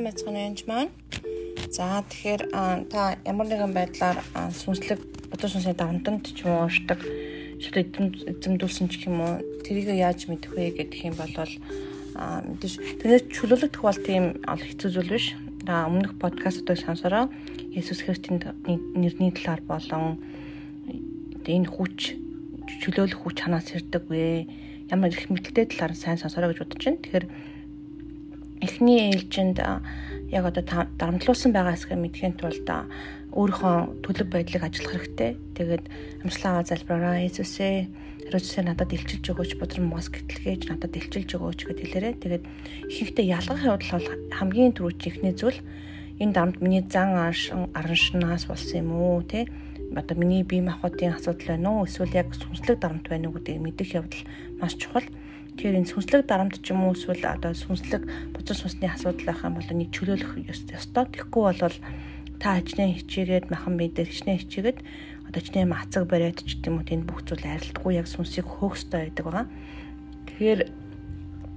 сайн байцгаана янж маань. За тэгэхээр та ямар нэгэн байдлаар сүнслэг бодол сүнсний давамтанд ч юм уу уушдаг шууд эзэмдүүлсэн ч юм уу тэрийг яаж мэдэх вэ гэдэг юм бол мэдээж тэрнээс чөлөөлөгдөх бол тийм ол хэцүү зүйл биш. Та өмнөх подкастуудыг сонсороо Есүс Христийн нэрний талаар болон энэ хүч чөлөөлөх хүч ханаас ирдэг вэ? Ямар их мэдлэлтэй талаар сайн сонсороо гэж бодож байна. Тэгэхээр эхний ээлжинд яг одоо дарамтлуулсан байгаа хэсгээ мэдхийн тулд өөрийнхөө төлөв байдлыг ажиллах хэрэгтэй. Тэгээд амжилтаа залбираа Иесусээ Иесусээ надад илчилж өгөөч, бодрон мос гэтлгээж надад илчилж өгөөч гэд хэлээрээ. Тэгээд ихэнхдээ ялгах явдал бол хамгийн түрүүч ихний зүйл энэ дарамт миний зан араншнаас болсон юм уу те одоо миний бие махбодын асуудал байна уу эсвэл яг сүнслэг дарамт байна уу гэдгийг мэдэх явдал маш чухал. Тэгэхээр энэ сүнслэг дарамт ч юм уу эсвэл одоо сүнслэг бузар сүнсний асуудал байх юм бол нэг чөлөөлөх ёстой. Тэгэхгүй бол та хичнээн хичээгээд махан дээр хичнээн хичээгээд одоо хичнээн мацаг бариад ч гэдэм үү энэ бүх зүйл арилдахгүй яг сүнсийг хөөх ёстой байдаг байгаа. Тэгэхээр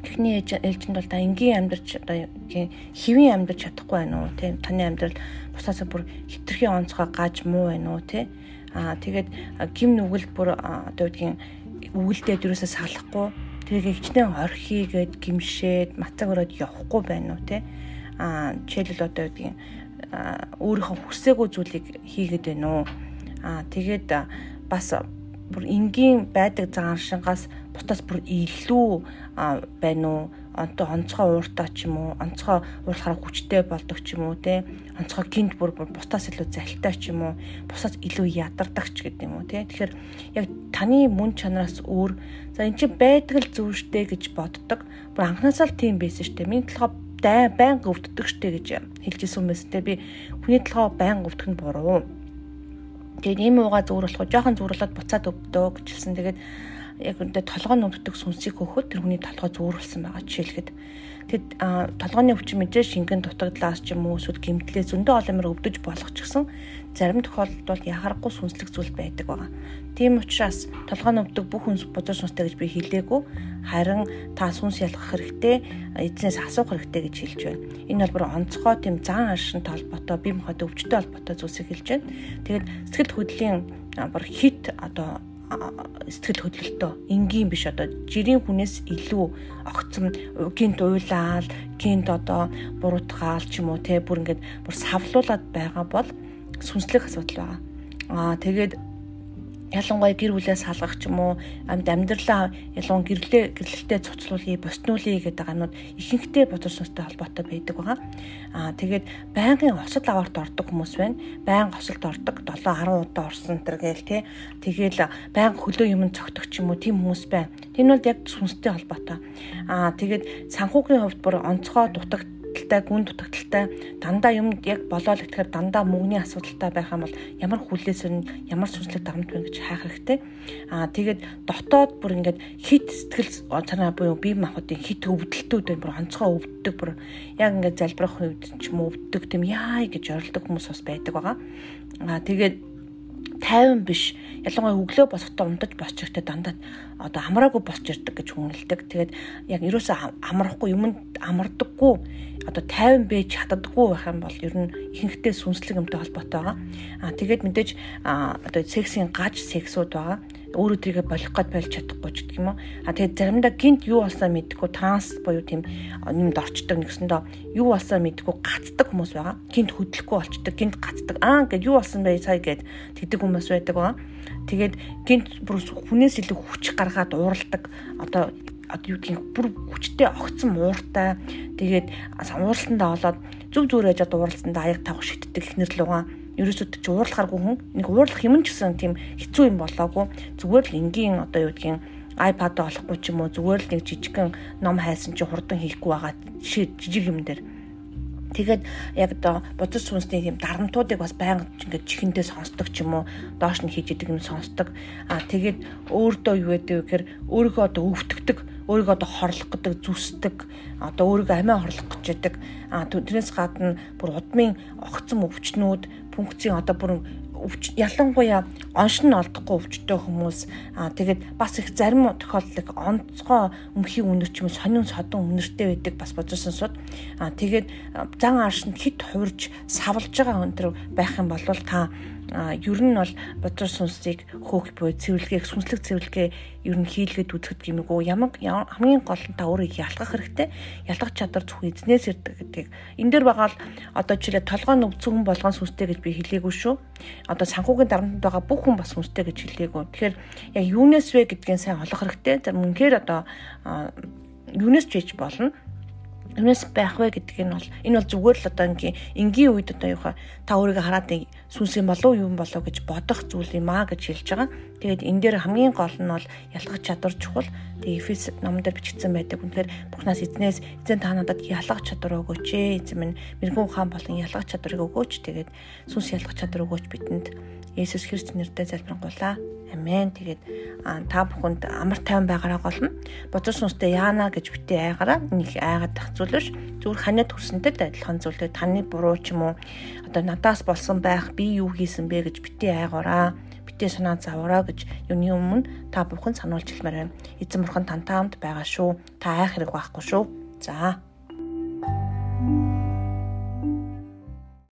эхний ээлжинд бол та энгийн амьдарч одоо хэвийн амьдарч чадахгүй байна уу тийм таны амьдрал бусаасаа бүр хитрхи онцгой гаж муу байна уу тийм аа тэгээд гим нүгэл бүр одоо үгдгийн үгэлдээд юусаа салахгүй Тэгээ хичнээн орхигээд гимшээд мацаг өрөөд явахгүй байна уу те? А жишээлбэл одоо үгдгийн өөрийнхөө хүсээгүй зүйлийг хийгээд байна уу? А тэгээд бас бүр энгийн байдаг заншингаас бутаас бүр илүү байна уу онтой онцгой ууртаа ч юм уу онцгой уурлахаар хүчтэй болдог ч юм уу те? Онцгой гинт бүр бусдаас илүү залтай ч юм уу бусаас илүү ядардаг ч гэдэг юм уу те? Тэгэхээр яг таны мөн чанараас өөр за эн чинь байдаг л зөв штэ гэж боддог. Бүр анханасаа л тийм байсан штэ миний толгой дай байнга өвддөг штэ гэж хэлжсэн юм байсан те. Би хүний толгой байнга өвдөх нь буруу. Тэгээд ийм уугаа зүүр болохоо жоохон зүүрлээд буцаад өвдөө гэжэлсэн. Тэгээд яг үнэндээ толгой нь өвддөг сүнсийг хөөхөд тэр хүний толгой зүүрлсэн байгаа жишээлхэд тэгэд толгойн өвчин мэдээж шингэн дутагдлаас ч юм уу эсвэл гэмтлээ зөндөө олон мөр өвдөж болох ч гэсэн зарим тохиолдолд бол яхахгүй сүнслэг зүйл байдаг байгаа. Тийм учраас толгой нь өвдөг бүх хүнс бузар сүнстэй гэж би хэлээгүй харин та сүнс ялгах хэрэгтэй эзнээс асуух хэрэгтэй гэж хэлж байна. Энэ бол бүр онцгой тийм зан аршин толботой бие махбод өвчтэй холбоотой зүйлсийг хэлж байна. Тэгээд сэтгэл хөдлөлийн бүр хит одоо сэтгэл хөдлөлтөө энгийн биш одоо жирийн хүнээс илүү огцом гинт уйлаал гинт одоо буруутгаал ч юм уу те бүр ингээд бүр савлуулад байгаа бол сүнслэг асуудал байгаа. Аа тэгээд ялангуяа гэр бүлээ салгах ч юм уу амьд амьдралаа ялангуяа гэрлээ гэрлэлтэд цуцлуулъя боснуулъя гэдэг анууд ихэнхдээ бодол сүнстэй холбоотой байдаг байгаа. Аа тэгээд байнгын осол аварт ордог хүмүүс байна. Байнга осолд ордог 7 10 удаа орсон төр гээл те. Тэгээл байнга хөлөө юм цогтөг ч юм уу тийм хүмүүс байна. Тэр нь бол яг сүнстэй холбоотой. Аа тэгээд санхүүгийн хувьд бүр онцгой дутагт дутагдaltaй, гүн дутагдaltaй дандаа юм яг болоо л гэхээр дандаа мөнгөний асуудалтай байх юм бол ямар хүлээс нь ямар сүнслэг дарамт вэ гэж хайх хэрэгтэй. Аа тэгээд дотоод бүр ингээд хит сэтгэл санаа буюу бие махбодын хит өвдөлтүүд бүр онцгой өвддөг бүр яг ингээд залбирах үед ч юм өвддөг тийм яа гэж оролдог хүмүүс бас байдаг байгаа. Аа тэгээд тайван биш ялангуяа өглөө босохдоо унтаж босч ирэхдээ дандаа одоо амраагүй босч ирдэг гэж хүнэлдэг. Тэгээд яг ерөөсөө амрахгүй юмд амардаггүй одоо тайван байж чаддаггүй байх юм бол ер нь ихэнхдээ сүнслэг юмтай холбоотой байгаа. Аа тэгээд мэдээж одоо сексийн гаж сексүүд байгаа өөрөө тэрийгэ болох гад болж чадахгүй ч гэх юм уу. А тэгээд заримдаа гинт юу болсоо мэдгүй транс буюу тийм юмд орчдөг нэгсэндээ юу болсоо мэдгүй гацдаг хүмүүс байгаа. Гинт хөдлөхгүй болчдөг, гинт гацдаг. Аа ингээд юу болсон бэ сая гэд тэгдэг хүмүүс байдаг байгаа. Тэгээд гинт бүр хүнээс илүү хүч гаргаад уурладаг. Одоо одоо юу гэдгийг бүр хүчтэй огцсон ууртай. Тэгээд ууралтандаа болоод зүг зүрээж одоо ууралтандаа аяг тавх шигтдэг ихнэр л угаан ерөөсөө ч уурлахааргүй хүн нэг уурлах юм ч гэсэн тийм хэцүү юм болоогүй зүгээр л энгийн одоо юу гэдгийг iPad олохгүй ч юм уу зүгээр л нэг жижигхэн ном хайсан чи хурдан хийхгүй байгаа жижиг юм дээр Тэгээд яг одоо бодис сүнсний тийм дарамтуудыг бас байнга ингээд чихэндээ сонсдог ч юм уу доош нь хийж идэг юм сонсдог. Аа тэгээд өөртөө юу гэдэг вэ гэхээр өөрийгөө одоо өвтгдөг өөрийгөө одоо хорлох гэдэг зүсдэг одоо өөрийгөө амиа хорлох гэж байдаг а тэрнээс гадна бүр удмын огцом өвчнүүд функцийн одоо бүр ялангуяа онш нь олдохгүй өвчтөе хүмүүс аа тэгээд бас их зарим тохиолдолд онцгой өмхийн үнэр ч юм уу сонин содон үнэртэй байдаг бас бодсон сууд аа тэгээд зан аршинд хит хувирж савлж байгаа өнтер байх юм бол та ер нь бол бодор сүнсийг хөөх буй цэвэрлэгээ сүнслэг цэвэрлэгээ ер нь хийлгээд үзэхэд гэмээгөө ямар хамгийн гол нь та өөрийг ялгах хэрэгтэй. Ялгах чадвар зөвхөн эзнээс ирдэг гэдгийг энэ дээр байгаа л одоо жишээлээ толгой нүгцэн болгон сүнстэй гэж би хэлээгүй шүү. Одоо санхүүгийн дарамтнд байгаа бүх хүн бас сүнстэй гэж хэлээгүй. Тэгэхээр яг юунес вэ гэдгийг сайн олох хэрэгтэй. За мөнхээр одоо юунес ч хийж болно Юунаас байх вэ гэдэг нь бол энэ бол зүгээр л одоо ингийн энгийн үед одоо юуха та өөрийгөө хараад сүнс юм болов юу юм болов гэж бодох зүйл юм аа гэж хэлж байгаа. Тэгээд энэ дээр хамгийн гол нь бол ялгах чадвар чухал. Тэгээд Эфес номон дээр бичигдсэн байдаг. Үнэхээр Бурханаас эзнээс эзэн та надад ялгах чадвар өгөөч ээ. Эзэн минь мэрэгэн ухаан болон ялгах чадварыг өгөөч. Тэгээд сүнс ялгах чадвар өгөөч бидэнд. Есүс Христ нэрээр залбирanгуулаа. Амен. Тэгээд та бүхэнд амар тайван байгаараа голно. Бодсон сүнстэй яана гэж бити айгараа. Нэг айгаад тах зүйл биш. Зүгээр ханаад хүрсэнтэй адилхан зүйлээ таны буруу ч юм уу одоо надаас болсон байх би юу хийсэн бэ гэж бити айгаараа битээ санаа заваараа гэж юуны өмнө та бүхэн сануулж хэлмээр байна. Эзэн бурхан тантаа хамт байгаа шүү. Та айх хэрэг байхгүй шүү. За